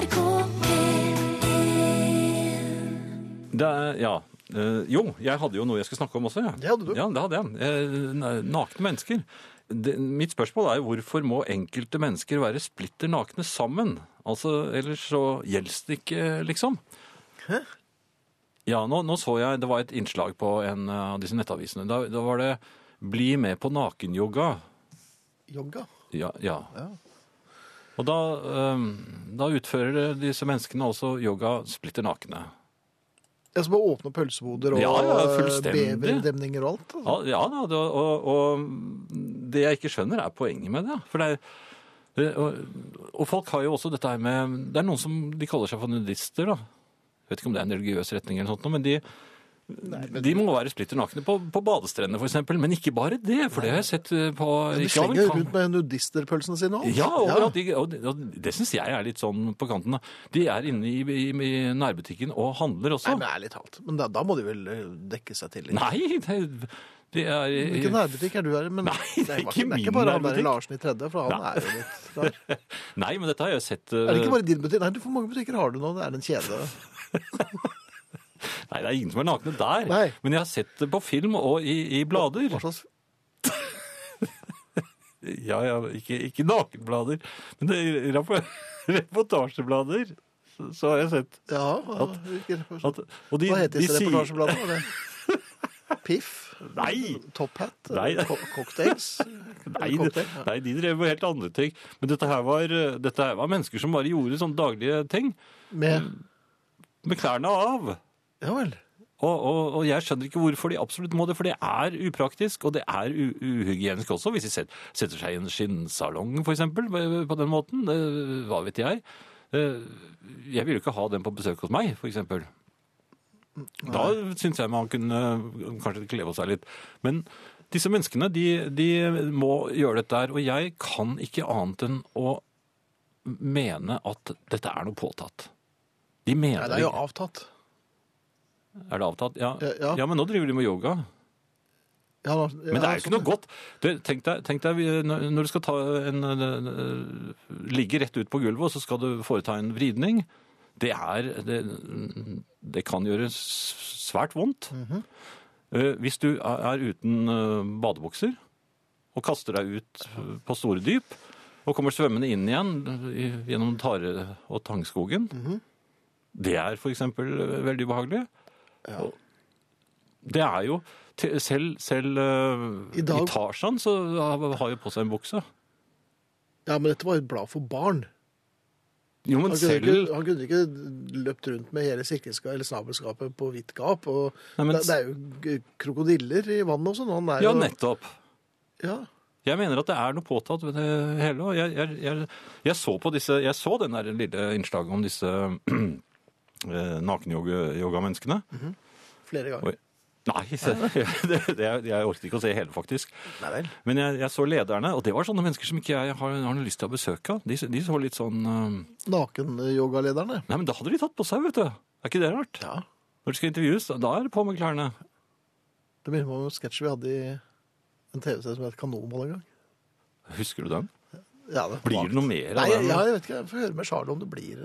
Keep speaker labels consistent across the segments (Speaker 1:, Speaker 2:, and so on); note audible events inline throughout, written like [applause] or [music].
Speaker 1: NRK P1
Speaker 2: Det er, ja. Eh, jo, jeg hadde jo noe jeg skulle snakke om også. Ja.
Speaker 3: Det hadde du.
Speaker 2: Ja, det hadde jeg. Eh, nakne mennesker. Det, mitt spørsmål er jo hvorfor må enkelte mennesker være splitter nakne sammen? Altså, ellers så gjelder det ikke, liksom.
Speaker 3: Hæ?
Speaker 2: Ja, nå, nå så jeg, det var et innslag på en av disse nettavisene. Da, da var det 'Bli med på nakenyoga'.
Speaker 3: Yoga.
Speaker 2: Ja, ja.
Speaker 3: Ja.
Speaker 2: Og da, eh, da utfører disse menneskene også yoga splitter nakne.
Speaker 3: Ja, Som å åpne pølseboder og
Speaker 2: Ja, ja,
Speaker 3: eh, beverdemninger og alt. Altså.
Speaker 2: Ja, ja det, og, og det jeg ikke skjønner er poenget med det. For det er, og, og folk har jo også dette her med Det er noen som de kaller seg for nudister, da. Jeg vet ikke om det er en religiøs retning eller noe sånt, men de, de må være splitter nakne på, på badestrendene for eksempel. Men ikke bare det, for det har jeg sett på...
Speaker 3: Men
Speaker 2: De
Speaker 3: slenger
Speaker 2: amerikan-
Speaker 3: rundt med nudisterpølsene sine òg.
Speaker 2: ja, og, ja. Og, det- og det syns jeg er litt sånn på kanten. De er inne i, i, i nærbutikken og handler også.
Speaker 3: Nei, men ærlig talt. Men da, da må de vel eh, dekke seg til litt.
Speaker 2: Nei, det, det er
Speaker 3: Hvilken nærbutikk er du her? Men
Speaker 2: Nei, det er ikke
Speaker 3: det er ikke bare han der. Larsen i tredje, for han
Speaker 2: Nei.
Speaker 3: er jo litt rar. [laughs]
Speaker 2: Nei, men dette har jeg sett
Speaker 3: Er det
Speaker 2: eh,
Speaker 3: ikke bare din butikk? Nei, du, hvor mange butikker har du nå? Det er en kjede. [laughs]
Speaker 2: Nei, det er ingen som er nakne der.
Speaker 3: Nei.
Speaker 2: Men jeg har sett det på film og i, i blader.
Speaker 3: Hva slags [laughs]
Speaker 2: Ja, ja, ikke, ikke nakenblader, men det er [laughs] reportasjeblader. Så, så har jeg sett
Speaker 3: Ja,
Speaker 2: At- at Og de,
Speaker 3: Hva heter disse reportasjebladene? [laughs] Piff?
Speaker 2: Nei.
Speaker 3: Top Hat?
Speaker 2: Nei.
Speaker 3: Co Cocktails?
Speaker 2: Nei,
Speaker 3: cocktail? Ja.
Speaker 2: nei, de drev med helt andre ting. Men dette her var, dette her var mennesker som bare gjorde sånne daglige ting.
Speaker 3: Med
Speaker 2: Med klærne av.
Speaker 3: Ja vel.
Speaker 2: Og, og, og jeg skjønner ikke hvorfor de absolutt må det, for det er upraktisk, og det er uhygienisk også, hvis de setter seg i en skinnsalong, eksempel, på den måten. Hva vet jeg. Eh, Jeg vil jo ikke ha den på besøk hos meg, eksempel. Da syns jeg man kunne kanskje kle på seg litt. Men disse menneskene, de, de må gjøre dette her, og jeg kan ikke annet enn å mene at dette er noe påtatt. De mener
Speaker 3: Nei, det er jo avtatt.
Speaker 2: Er det avtatt? Ja.
Speaker 3: Ja, ja.
Speaker 2: ja, men nå driver de med yoga.
Speaker 3: Ja, da-
Speaker 2: Men det er jo ikke
Speaker 3: sånn.
Speaker 2: noe godt. Du, tenk, deg, tenk deg når du skal ta en, en, en Ligge rett ut på gulvet, og så skal du foreta en vridning. Det er Det, det kan gjøre svært vondt.
Speaker 3: Mm
Speaker 2: -hmm. Hvis du er uten eh, badebukser og kaster deg ut på store dyp, og kommer svømmende inn igjen gjennom tare- og tangskogen,
Speaker 3: Mhm.
Speaker 2: det er eh, veldig ubehagelig.
Speaker 3: Ja.
Speaker 2: Det er jo Selv, selv
Speaker 3: I, dag...
Speaker 2: i, Tarzan så har jo på seg en bukse.
Speaker 3: Ja, men dette var jo et blad for barn.
Speaker 2: Jo, men
Speaker 3: Han kunne,
Speaker 2: selv
Speaker 3: ikke, han kunne ikke løpt rundt med hele eller snabelskapet på vidt gap. Og
Speaker 2: Nei, men-
Speaker 3: det, det er jo krokodiller i vannet og sånn.
Speaker 2: Ja,
Speaker 3: jo
Speaker 2: nettopp.
Speaker 3: Ja.
Speaker 2: Jeg mener at det er noe påtatt ved det hele. Jeg, jeg, jeg, jeg så på disse, så den der lille innslaget om disse eh, -hmm.
Speaker 3: Flere ganger.
Speaker 2: Oi. Nei, [laughs] det, det, jeg orket ikke å se hele, faktisk.
Speaker 3: Nei vel.
Speaker 2: Men jeg, jeg så lederne, og det var sånne mennesker som ikke jeg har, har noe lyst til å besøke. De, de så litt sånn eh,
Speaker 3: Nakenyogalederne.
Speaker 2: Nei, men da hadde de tatt på seg, vet du. Er ikke det rart?
Speaker 3: Ja.
Speaker 2: Når de skal intervjues, da er det på med klærne.
Speaker 3: Det minner meg om en sketsj vi hadde i en TV-serie som het Kanonball en gang.
Speaker 2: Husker du den?
Speaker 3: Ja, det
Speaker 2: Blir det noe mer av
Speaker 3: Nei,
Speaker 2: den?
Speaker 3: ja, jeg vet ikke. Jeg får høre med Charlie om det blir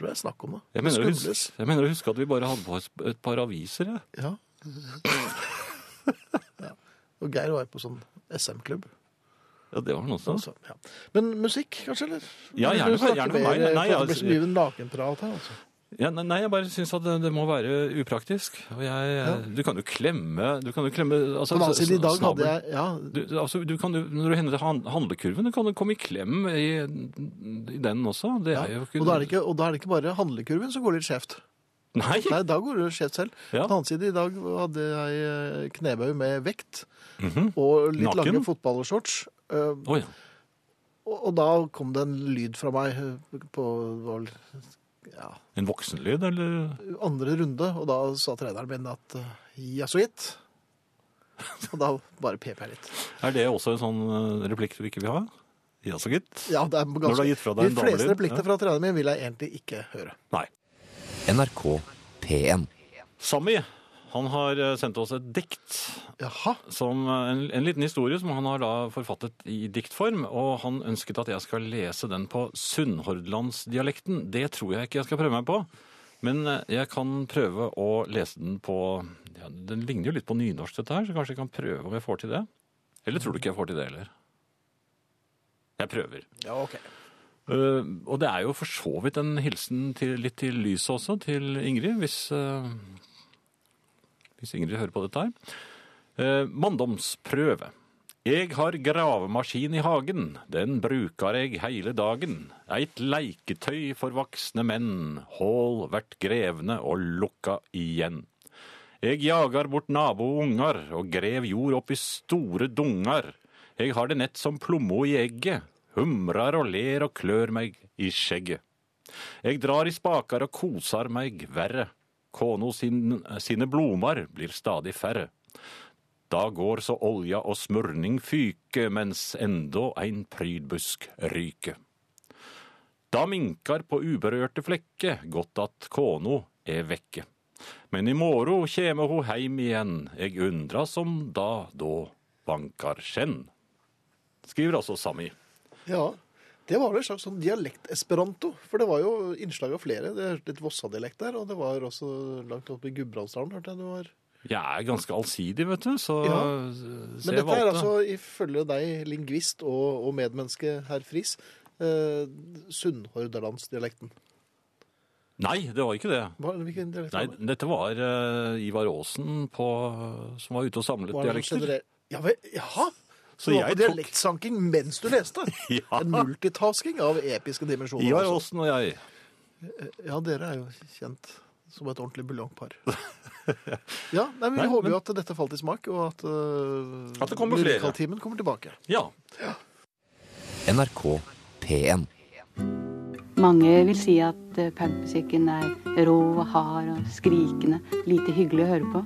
Speaker 3: eh, Jeg er snakk om det.
Speaker 2: Jeg mener, å huske, jeg mener å huske at vi bare hadde på oss et par aviser.
Speaker 3: Ja. ja. Og Geir var på sånn SM-klubb.
Speaker 2: Ja, det var han også.
Speaker 3: Altså, ja. Men musikk, kanskje? eller?
Speaker 2: Ja, gjerne gjerne for meg, nei,
Speaker 3: for Det
Speaker 2: altså-
Speaker 3: blir så mye nakenprat her, altså.
Speaker 2: Ja, nei, jeg bare syns at det, det må være upraktisk. Jeg,
Speaker 3: Ja.
Speaker 2: Du kan jo klemme du kan jo klemme, altså,
Speaker 3: På den annen i dag hadde jeg ja,
Speaker 2: du, altså, du kan Når du hender handlekurven, du kan jo komme i klem i, i den også. Det
Speaker 3: ja.
Speaker 2: er jo ikke
Speaker 3: og, da er det ikke, og da er det ikke bare handlekurven som går litt skjevt.
Speaker 2: Nei!
Speaker 3: Nei, da går det skjevt selv. På den annen side, i dag hadde jeg eh, knebøy med vekt
Speaker 2: Mhm.
Speaker 3: og litt
Speaker 2: Naken?
Speaker 3: lange fotballshorts.
Speaker 2: Uh, oh.
Speaker 3: Og, og da kom det en lyd fra meg eh, på det var ja,
Speaker 2: En voksenlyd, eller?
Speaker 3: andre runde, og da sa treneren min at eh, ja, så gitt. Og da bare pep jeg litt.
Speaker 2: Er det også en sånn eh, replikk du ikke vil ha? Ja, så gitt.
Speaker 3: Ja, det er ganske...
Speaker 2: Når du har gitt fra deg en
Speaker 3: De fleste
Speaker 2: damelyd,
Speaker 3: replikkene
Speaker 2: ja.
Speaker 3: fra treneren min vil jeg egentlig ikke høre.
Speaker 2: Nei.
Speaker 4: NRK P1.
Speaker 2: Sami Han har eh, sendt oss et dikt,
Speaker 3: Jaha.
Speaker 2: som, eh, en, en liten historie som han har da forfattet i diktform. Og han ønsket at jeg skal lese den på sunnhordlandsdialekten. Det tror jeg ikke jeg skal prøve meg på. Men eh, jeg kan prøve å lese den på ja, Den ligner jo litt på nynorsk, dette her, så kanskje jeg kan prøve om jeg får til det. Eller tror du ikke jeg får til det heller? Jeg prøver.
Speaker 3: Ja, ok.
Speaker 2: Uh, og det er jo for så vidt en hilsen til, litt til lyset også, til Ingrid, hvis, eh, hvis Ingrid hører på dette her. Eh, manndomsprøve. Jeg har gravemaskin i hagen, den bruker jeg hele dagen. Eit leiketøy for voksne menn, hål vert grevne og lukka igjen. Jeg jagar bort naboungar og grev jord opp i store dungar. Jeg har det nett som plommo i egget, humrar og ler og klør meg i skjegget. Jeg drar i spakar og kosar meg verre. Kona sin, sine blomar blir stadig færre. Da går så olja og smurning fyke, mens enda ein prydbusk ryker. Da minkar på uberørte flekke, godt at kona er vekke. Men i morgen kjeme ho heim igjen, eg undra som da då bankar skjenn. Skriver altså Sami.
Speaker 3: Ja, det var vel en slags sånn dialekt-esperanto. For det var jo innslag av flere. Det er litt Vossa-dialekt der, og det var også langt oppe i Gudbrandsdalen, hørte jeg det var.
Speaker 2: Jeg er ganske allsidig, vet du, så,
Speaker 3: Ja.
Speaker 2: så
Speaker 3: Men dette er altså, ifølge deg, lingvist og, og medmenneske herr Friis, eh, Sunnhordalandsdialekten.
Speaker 2: Nei, det var ikke det.
Speaker 3: Hva, hvilken dialekt
Speaker 2: Nei, dette var uh, Ivar Aasen på, som var ute og samlet
Speaker 3: Var det
Speaker 2: dialekter.
Speaker 3: generell- Ja, vel, jaha!
Speaker 2: Så
Speaker 3: Så du var
Speaker 2: jeg tok-
Speaker 3: mens du leste? [laughs]
Speaker 2: Ja.
Speaker 3: En multitasking av episke dimensjoner. Ja,
Speaker 2: Åsen og jeg.
Speaker 3: Ja, dere er jo kjent som et ordentlig buljongpar. [laughs] Ja, nei, men Vi
Speaker 2: Nei,
Speaker 3: håper
Speaker 2: men-
Speaker 3: jo at dette falt i smak, og at, uh,
Speaker 2: At det kommer flere.
Speaker 3: Kommer tilbake.
Speaker 2: Ja.
Speaker 1: NRK P1.
Speaker 4: Mange vil si at eh, punkmusikken er rå og hard og skrikende, lite hyggelig å høre på.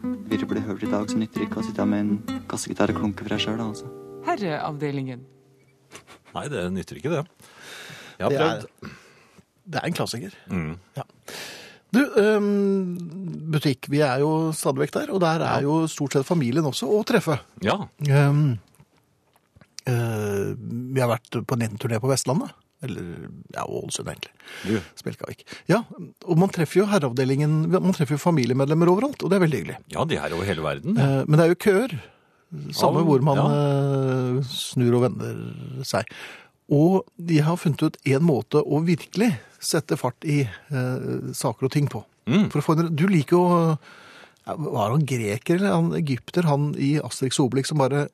Speaker 5: Bli hørt i dag, så nytter det ikke å sitte med en kassegitar og klunke for deg sjøl, altså.
Speaker 6: Herreavdelingen.
Speaker 2: Nei, det nytter ikke det. Jeg har
Speaker 3: Det er, det er en klassiker.
Speaker 2: Mm.
Speaker 3: Du, um, butikk. Vi er jo stadig vekk der, og der er jo stort sett familien også å treffe.
Speaker 2: Ja.
Speaker 3: Um, uh, vi har vært på en liten turné på Vestlandet. Eller ja, Ålesund, egentlig.
Speaker 2: Du.
Speaker 3: Spjelkavik. Ja, og man treffer jo herreavdelingen Man treffer jo familiemedlemmer overalt, og det er veldig hyggelig.
Speaker 2: ja, de er over hele verden.
Speaker 3: Eh, men det er jo køer. Samme
Speaker 2: Ja,
Speaker 3: hvor man
Speaker 2: ja.
Speaker 3: Eh, snur og vender seg. Og de har funnet ut en måte å virkelig sette fart i eh, saker og ting på.
Speaker 2: Mm.
Speaker 3: For å få en, du liker jo Var han greker eller han egypter, han i Asterix Obelix som bare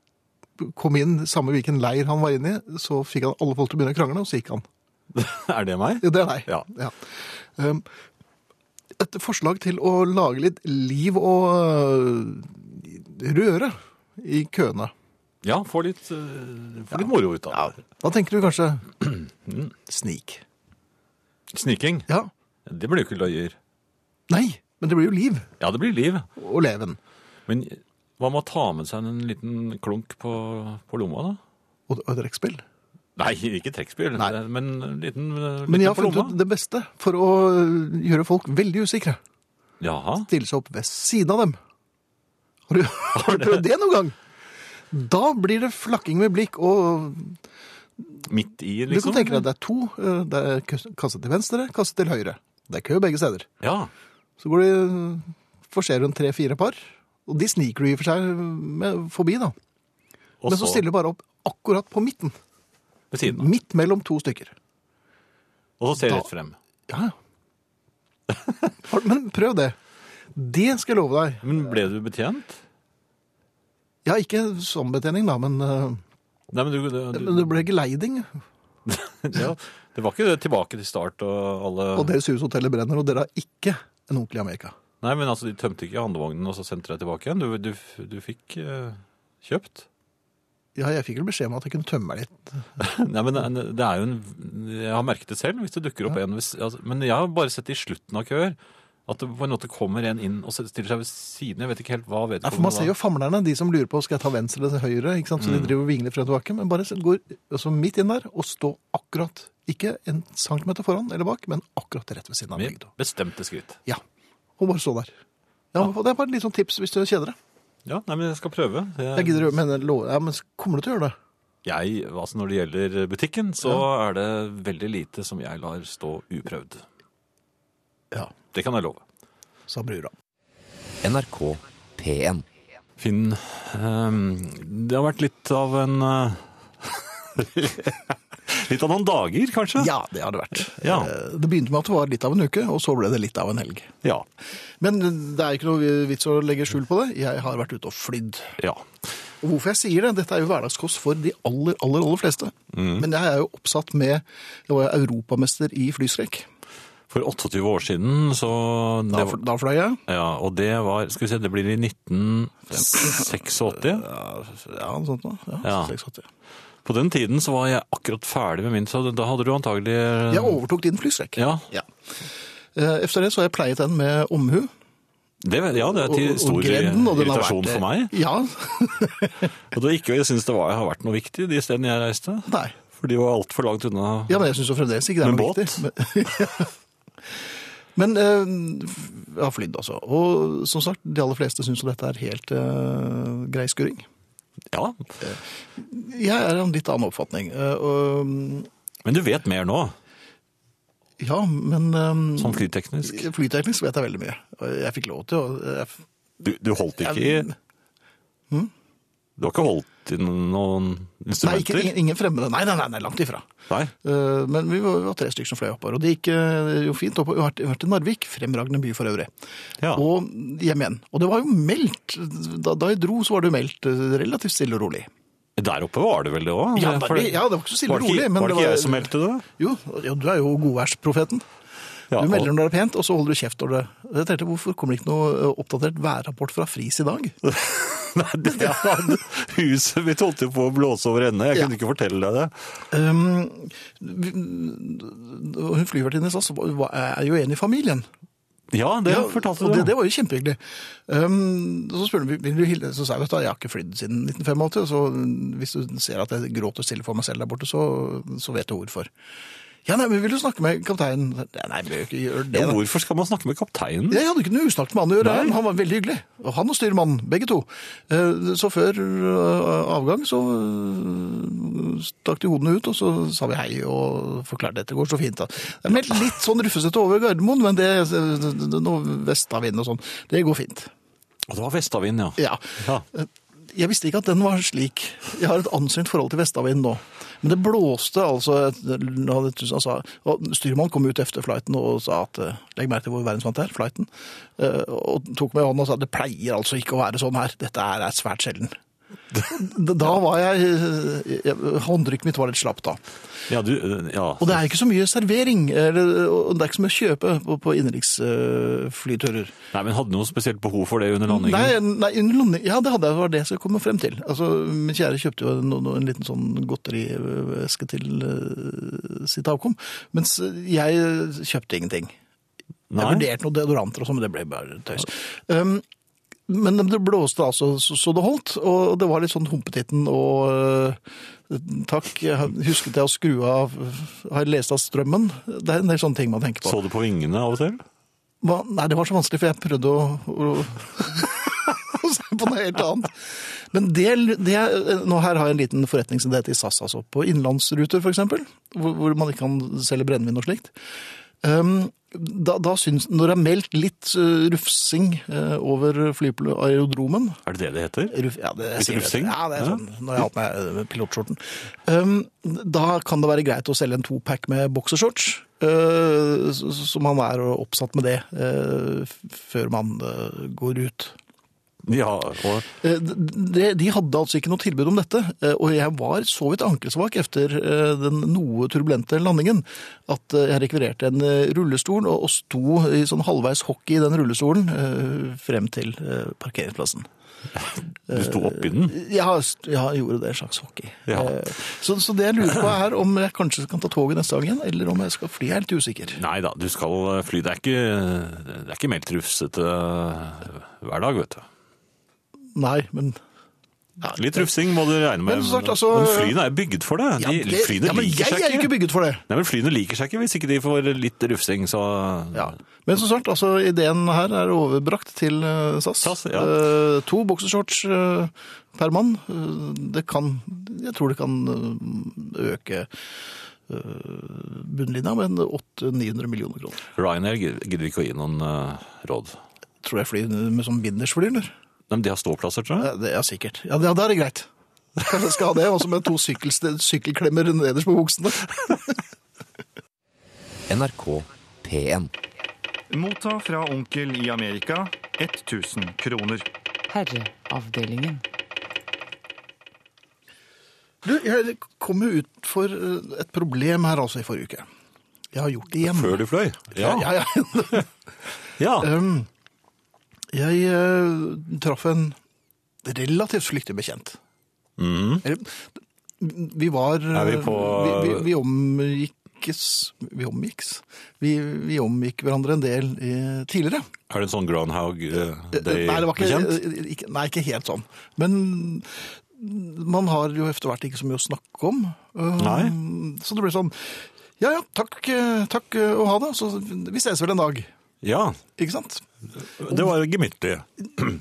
Speaker 3: kom inn, samme hvilken leir han var inne i, så fikk han alle folk til å begynne å krangle, og så gikk han. [laughs]
Speaker 2: Er det meg?
Speaker 3: Ja, Det er deg.
Speaker 2: Ja.
Speaker 3: Um, et forslag til å lage litt liv og øh, røre i køene.
Speaker 2: Ja, få litt, eh, få litt moro ut av det.
Speaker 3: Da tenker du kanskje [clears throat] snik.
Speaker 2: Sniking.
Speaker 3: Ja.
Speaker 2: Det blir jo ikke løyer.
Speaker 3: Nei, men det blir jo liv
Speaker 2: Ja, det blir liv.
Speaker 3: og leven.
Speaker 2: Men hva med å ta med seg en liten klunk på, på lomma, da?
Speaker 3: Og, og trekkspill.
Speaker 2: Nei, ikke trekkspill,
Speaker 3: Nei.
Speaker 2: men en liten, eh,
Speaker 3: Men jeg har
Speaker 2: på
Speaker 3: funnet ut det beste for å øh, gjøre folk veldig usikre.
Speaker 2: Jaha.
Speaker 3: Stille seg opp ved siden av dem. Har du, [laughs] har du prøvd det noen gang? Da blir det flakking med blikk, og
Speaker 2: Midt i, liksom?
Speaker 3: du
Speaker 2: liksom.
Speaker 3: kan tenke deg det er to. øh, Det er kasse til venstre, kasse til høyre. Det er kø begge steder.
Speaker 2: Ja.
Speaker 3: Så går de forserer se rundt tre-fire par, og de sniker du i og for seg med, forbi, da.
Speaker 2: Og
Speaker 3: Men så stiller du bare opp akkurat på midten.
Speaker 2: ved siden av.
Speaker 3: Midt mellom to stykker.
Speaker 2: Og så ser
Speaker 3: du
Speaker 2: rett frem.
Speaker 3: Ja, ja. [laughs] Men prøv det. Det skal jeg love deg.
Speaker 2: Men ble du betjent?
Speaker 3: Ja, ikke som betjening, da, men, øh,
Speaker 2: Nei, men du, du,
Speaker 3: men det ble geleiding. [laughs]
Speaker 2: ja, det var ikke det tilbake til start og alle
Speaker 3: Og deres hushoteller brenner, og dere har ikke en onkel i Amerika.
Speaker 2: Nei, men altså, de tømte ikke handlevognen og så sendte deg tilbake igjen. Du, du, du fikk uh, kjøpt.
Speaker 3: Ja, jeg fikk vel beskjed om at jeg kunne tømme meg litt. [laughs]
Speaker 2: Nei, men det er jo en Jeg har merket det selv hvis det dukker opp en hvis, altså, Men jeg har bare sett det i slutten av køer. At det på en måte kommer en inn og stiller seg ved siden. Jeg vet ikke helt hva
Speaker 3: Ja,
Speaker 2: vedkommende
Speaker 3: for Man ser jo famlerne, de som lurer på skal jeg ta venstre eller høyre. ikke sant? Så
Speaker 2: Mm.
Speaker 3: de driver og vingler frem og tilbake. Men bare går altså, midt inn der og stå akkurat, ikke en centimeter foran eller bak, men akkurat rett ved siden av
Speaker 2: Med bestemte skritt.
Speaker 3: Ja, og bare stå der. Ja, og Det er bare et litt sånn tips hvis du kjeder deg.
Speaker 2: Ja, nei, men jeg skal prøve.
Speaker 3: Jeg gidder, men, ja, men kommer du til å gjøre det?
Speaker 2: Jeg, altså Når det gjelder butikken, så er det veldig lite som jeg lar stå uprøvd.
Speaker 3: Ja,
Speaker 2: Det kan jeg love.
Speaker 3: sa brura.
Speaker 1: NRK P1.
Speaker 2: Finn, ehm, det har vært litt av en eh, [laughs] Litt av noen dager, kanskje?
Speaker 3: Ja, det har det vært.
Speaker 2: Ja.
Speaker 3: Eh, Det begynte med at det var litt av en uke, og så ble det litt av en helg.
Speaker 2: Ja.
Speaker 3: Men det er ikke noe vits å legge skjul på det. Jeg har vært ute og flydd.
Speaker 2: ja.
Speaker 3: Og hvorfor jeg sier det, dette er jo hverdagskost for de aller, aller, aller fleste. Men jeg er jo oppsatt med, jeg var europamester i flyskrekk.
Speaker 2: For 28 år siden, så
Speaker 3: Da,
Speaker 2: det,
Speaker 3: da fløy jeg.
Speaker 2: Ja, og det var Skal vi se, det blir i 1986.
Speaker 3: Ja, ja noe sånt noe. Ja,
Speaker 2: Ja.
Speaker 3: 86.
Speaker 2: På den tiden så var jeg akkurat ferdig med min, så da hadde du antagelig
Speaker 3: Jeg overtok din flyskrekk.
Speaker 2: Ja,
Speaker 3: Ja. Eh, Efter det så har jeg pleiet den med omhu.
Speaker 2: det, ja, det er
Speaker 3: og-
Speaker 2: til
Speaker 3: og
Speaker 2: stor
Speaker 3: og den har
Speaker 2: irritasjon
Speaker 3: vært-
Speaker 2: for meg.
Speaker 3: Ja. [laughs] [laughs]
Speaker 2: Og det var ikke, jeg syns det var, har vært noe viktig de stedene jeg reiste.
Speaker 3: Nei.
Speaker 2: For de var altfor langt unna.
Speaker 3: Ja, men jeg syns fremdeles ikke det er noe viktig. [laughs] Men, eh, jeg har flydd, altså. Og som sagt, de aller fleste syns jo dette er helt eh, grei skurring.
Speaker 2: Ja,
Speaker 3: Jeg er av en litt annen oppfatning. eh, og,
Speaker 2: Men du vet mer nå,
Speaker 3: ja, men eh,
Speaker 2: sånn flyteknisk.
Speaker 3: Flyteknisk vet jeg veldig mye. Og Jeg fikk lov til å jeg,
Speaker 2: Du, du holdt ikke i
Speaker 3: jeg,
Speaker 2: Du har ikke holdt i noen
Speaker 3: Nei, ikke,
Speaker 2: instrumenter?
Speaker 3: ingen, fremmede. Nei, nei, nei, nei langt ifra.
Speaker 2: Nei.
Speaker 3: Eh, Men vi var, vi var tre stykker som fløy oppover, og det gikk eh, jo fint. oppover. Vi har vært- i Narvik, fremragende by for øvrig.
Speaker 2: Ja.
Speaker 3: Og hjem igjen. Og det var jo meldt, da, da jeg dro så var det jo meldt eh, relativt stille og rolig.
Speaker 2: Der oppe var det vel det òg?
Speaker 3: Ja, ja, det var ikke så stille og rolig.
Speaker 2: var det ikke jeg som meldte det?
Speaker 3: Jo, jo, du er jo godværsprofeten.
Speaker 2: Ja,
Speaker 3: Du melder når det er pent, og så holder du kjeft når det Jeg tenkte, Hvorfor kommer det ikke noe oppdatert værrapport fra Fris i dag? [laughs] [laughs]
Speaker 2: Nei, det, ja, huset mitt holdt på å blåse over ende. Jeg
Speaker 3: Ja.
Speaker 2: kunne ikke fortelle deg det.
Speaker 3: Um, hun flyvertinnen sa var- er jo en i familien.
Speaker 2: Ja, det
Speaker 3: Ja,
Speaker 2: fortalte du.
Speaker 3: det, det var jo kjempehyggelig. Um, så spurte hun vil du hilse, så sa jeg vet du, jeg har ikke flydd siden 1985, så hvis du ser at jeg gråter stille for meg selv der borte, så, så vet du hvorfor. Ja, nei, men vil du snakke med kapteinen? Nei, vi jo ikke gjøre det.
Speaker 2: Ja,
Speaker 3: da.
Speaker 2: hvorfor skal man snakke med kapteinen?
Speaker 3: Jeg hadde ikke noe usnakket med han å gjøre,
Speaker 2: Nei.
Speaker 3: han var veldig hyggelig. Og han og styrmannen, begge to. Eh, Så før eh, avgang så eh, stakk de hodene ut, og så sa vi hei og forklarte dette går så fint. da. Det er litt sånn rufsete over Gardermoen, men det, er noe vestavind og sånn, det går fint.
Speaker 2: Og det var vestavind, ja.
Speaker 3: Ja. Jeg visste ikke at den var slik. Jeg har et anstrengt forhold til vestavind nå. Men det blåste altså og Styrmannen kom ut etter flighten og sa at eh, legg merke til hvor verdensvant det er, flighten. Eh, Og tok meg i hånden og sa det pleier altså ikke å være sånn her. Dette er svært sjelden. Da var jeg, jeg Håndtrykket mitt var litt slapt da.
Speaker 2: Ja, du, ja.
Speaker 3: Og det er ikke så mye servering, eller, og det er ikke så mye å kjøpe på, på innenriksflyturer.
Speaker 2: Nei, men hadde du noe spesielt behov for det under landingen?
Speaker 3: Nei, nei under landing, ja, det hadde jeg, var det jeg skulle komme frem til. Altså, min kjære kjøpte jo en, en liten sånn godterieske til uh, sitt avkom, mens jeg kjøpte ingenting.
Speaker 2: Nei?
Speaker 3: Jeg vurderte noen deodoranter og sånn, men det ble bare tøys. Um, men det blåste altså så, det holdt, og det var litt sånn humpetitten og uh, Takk, husket jeg å skru av Har lest av strømmen? Det er en del sånne ting man tenker på.
Speaker 2: Så du på vingene av og til?
Speaker 3: Hva? Nei, det var så vanskelig, for jeg prøvde å, å, [laughs] å se på noe helt annet. Men det, det Nå her har jeg en liten forretningsidé til SAS, altså. På innenlandsruter, eksempel, hvor, hvor man ikke kan selge brennevin og slikt. Um, da, da syns, når det er meldt litt uh, rufsing uh, over flyaerodromen
Speaker 2: Er det det det heter?
Speaker 3: Ruf, ja, det,
Speaker 2: Litt
Speaker 3: rufsing? det. Ja, det er
Speaker 2: Ja.
Speaker 3: sånn når jeg har hatt meg uh, pilotskjorten. Um, da kan det være greit å selge en topack med boksershorts, uh, så, så man er oppsatt med det før man går ut.
Speaker 2: Ja, og
Speaker 3: Eh, De, de hadde altså ikke noe tilbud om dette, eh, og jeg var så vidt ankelsvak etter eh, den noe turbulente landingen at jeg rekvirerte en rullestol og, og sto i sånn halvveis hockey i den rullestolen frem til parkeringsplassen.
Speaker 2: du sto oppi den?
Speaker 3: Ja, jeg gjorde det, en slags hockey.
Speaker 2: Ja.
Speaker 3: Så, så det jeg lurer på er om jeg kanskje kan ta toget neste gang igjen, eller om jeg skal fly, jeg er litt usikker.
Speaker 2: Nei da, du skal fly. Det er ikke, det er ikke meldt rufsete hver dag, vet du.
Speaker 3: Nei, men
Speaker 2: Litt rufsing må du regne med.
Speaker 3: Men sagt, altså-
Speaker 2: Men flyene er bygget for det.
Speaker 3: Ja, det-
Speaker 2: flyene
Speaker 3: ja, men
Speaker 2: liker
Speaker 3: jeg
Speaker 2: seg
Speaker 3: er ikke bygget for det.
Speaker 2: Nei, men Flyene liker seg ikke hvis ikke de får litt rufsing, så
Speaker 3: Ja. Men som sagt, altså, ideen her er overbrakt til eh, SAS.
Speaker 2: SAS, ja.
Speaker 3: Eh, to boksershorts eh, per mann. Eh, det kan Jeg tror det kan eh, øke eh, bunnlinja med 800-900 millioner kroner.
Speaker 2: Ryanair gidder ikke å gi noen råd.
Speaker 3: Tror jeg flyr med sånn bindersfly, eller?
Speaker 2: Nei, men de har ståplasser, tror jeg.
Speaker 3: Ja, det er sikkert. Ja, da er det greit. Kanskje jeg skal ha det, også med to sykkel, sykkelklemmer nederst på buksene. [laughs]
Speaker 1: NRK P1.
Speaker 6: Motta fra onkel i Amerika 1000 kroner.
Speaker 7: Herreavdelingen.
Speaker 3: Du, jeg kom jo ut for eh, et problem her altså i forrige uke. Jeg har gjort det igjen.
Speaker 2: Før du fløy?
Speaker 3: Ja, ja. ja.
Speaker 2: Ja. [laughs]
Speaker 3: Um, jeg eh, traff en relativt flyktig bekjent.
Speaker 2: Mm.
Speaker 3: Eller, vi var
Speaker 2: Er vi på-
Speaker 3: Vi, vi, vi omgikkes Vi omgikkes? Vi, vi omgikk hverandre en del eh, tidligere.
Speaker 2: Er det en sånn Groundhog eh,
Speaker 3: Nei, det var ikke,
Speaker 2: Day-bekjent?
Speaker 3: ikke, nei, ikke helt sånn. Men man har jo etter hvert ikke så mye å snakke om.
Speaker 2: Nei.
Speaker 3: Så det ble sånn Ja ja, takk, eh, takk eh, og ha det. Så vi ses vel en dag.
Speaker 2: Ja,
Speaker 3: Ikke sant?
Speaker 2: det var gemyttlig. [clears throat]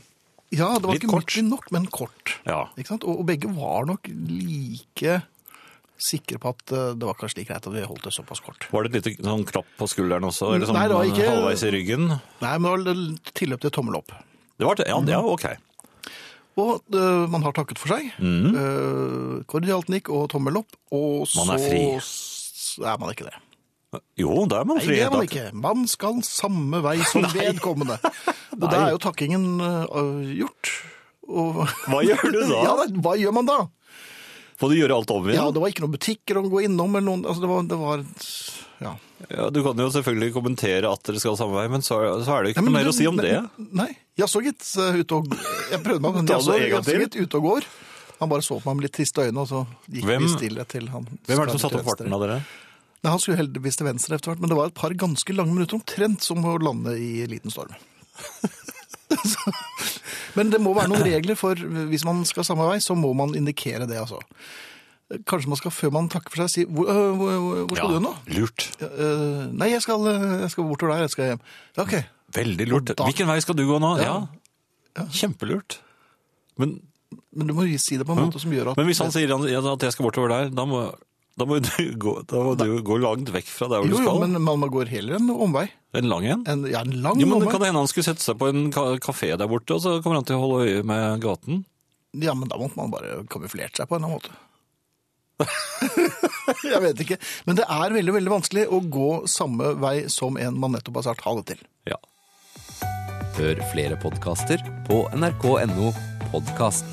Speaker 3: Ja, det var
Speaker 2: Litt kort.
Speaker 3: nok, men kort.
Speaker 2: Ja.
Speaker 3: Ikke sant? Og, og begge var nok like sikre på at eh, det var kanskje like greit at vi holdt det såpass kort.
Speaker 2: Var det et lite sånn klapp på skulderen også? Eller sånn
Speaker 3: Nei, det var ikke-
Speaker 2: halvveis i ryggen?
Speaker 3: Nei, men det var tilløp til tommel opp.
Speaker 2: Det var det, ja, det er ok.
Speaker 3: Og uh, man har takket for seg.
Speaker 2: Mm.
Speaker 3: Uh, kordialt nikk og tommel opp. Og så
Speaker 2: Man er fri.
Speaker 3: s- er man ikke det.
Speaker 2: Jo, da er man
Speaker 3: Nei, det er man ikke. Man skal samme vei som [laughs] vedkommende. Og da er jo takkingen uh, gjort. Og...
Speaker 2: Hva gjør du da? [laughs]
Speaker 3: Ja, hva gjør man da?
Speaker 2: Får du gjøre alt om
Speaker 3: Ja, det var ikke noen butikker å gå innom eller noen Altså, det var, det var Ja.
Speaker 2: Ja, du kan jo selvfølgelig kommentere at dere skal samme vei, men så, så er det ikke
Speaker 3: nei,
Speaker 2: noe mer
Speaker 3: det-
Speaker 2: å si om det.
Speaker 3: Nei. Jaså, gitt. eh, Ute og Jeg prøvde meg, men
Speaker 2: jeg
Speaker 3: så,
Speaker 2: det
Speaker 3: jaså,
Speaker 2: til.
Speaker 3: gitt, ute og går. Han bare så på meg med litt triste øyne, og så gikk
Speaker 2: Hvem-
Speaker 3: vi stille til han.
Speaker 2: Hvem er det som satte opp farten av dere?
Speaker 3: Nei, Han skulle heldigvis til venstre etter hvert, men det var et par ganske lange minutter omtrent som å lande i liten storm. [laughs] Men det må være noen regler, for hvis man skal samme vei, så må man indikere det, altså. Kanskje man skal, før man takker for seg, si hvor, øh, hvor, hvor- skal skal du nå?
Speaker 2: lurt.
Speaker 3: Ja, øh, nei, jeg skal, øh, jeg skal bortover der, jeg skal hjem. Ja, Ok.
Speaker 2: Veldig lurt.
Speaker 3: Da-
Speaker 2: Hvilken vei skal du gå nå? Ja,
Speaker 3: Ja.
Speaker 2: kjempelurt. Men,
Speaker 3: Men du må si det på en måte som gjør at
Speaker 2: men hvis han sier at jeg skal bortover der, da må, da må, du, gå, da må du gå langt vekk fra der hvor
Speaker 3: Jo,
Speaker 2: du
Speaker 3: jo,
Speaker 2: skal.
Speaker 3: men man går heller en omvei.
Speaker 2: En lang en?
Speaker 3: En, ja, en lang
Speaker 2: Jo, men det
Speaker 3: omvei.
Speaker 2: kan hende han skulle sette seg på en kafé der borte, og så kommer han til å holde øye med gaten.
Speaker 3: Ja, men da måtte man bare kamuflert seg på en eller annen måte. [laughs] jeg vet ikke. Men det er veldig, veldig vanskelig å gå samme vei som en man nettopp har sagt ha det til.
Speaker 2: Ja.
Speaker 1: Hør flere podkaster på nrk.no podkast.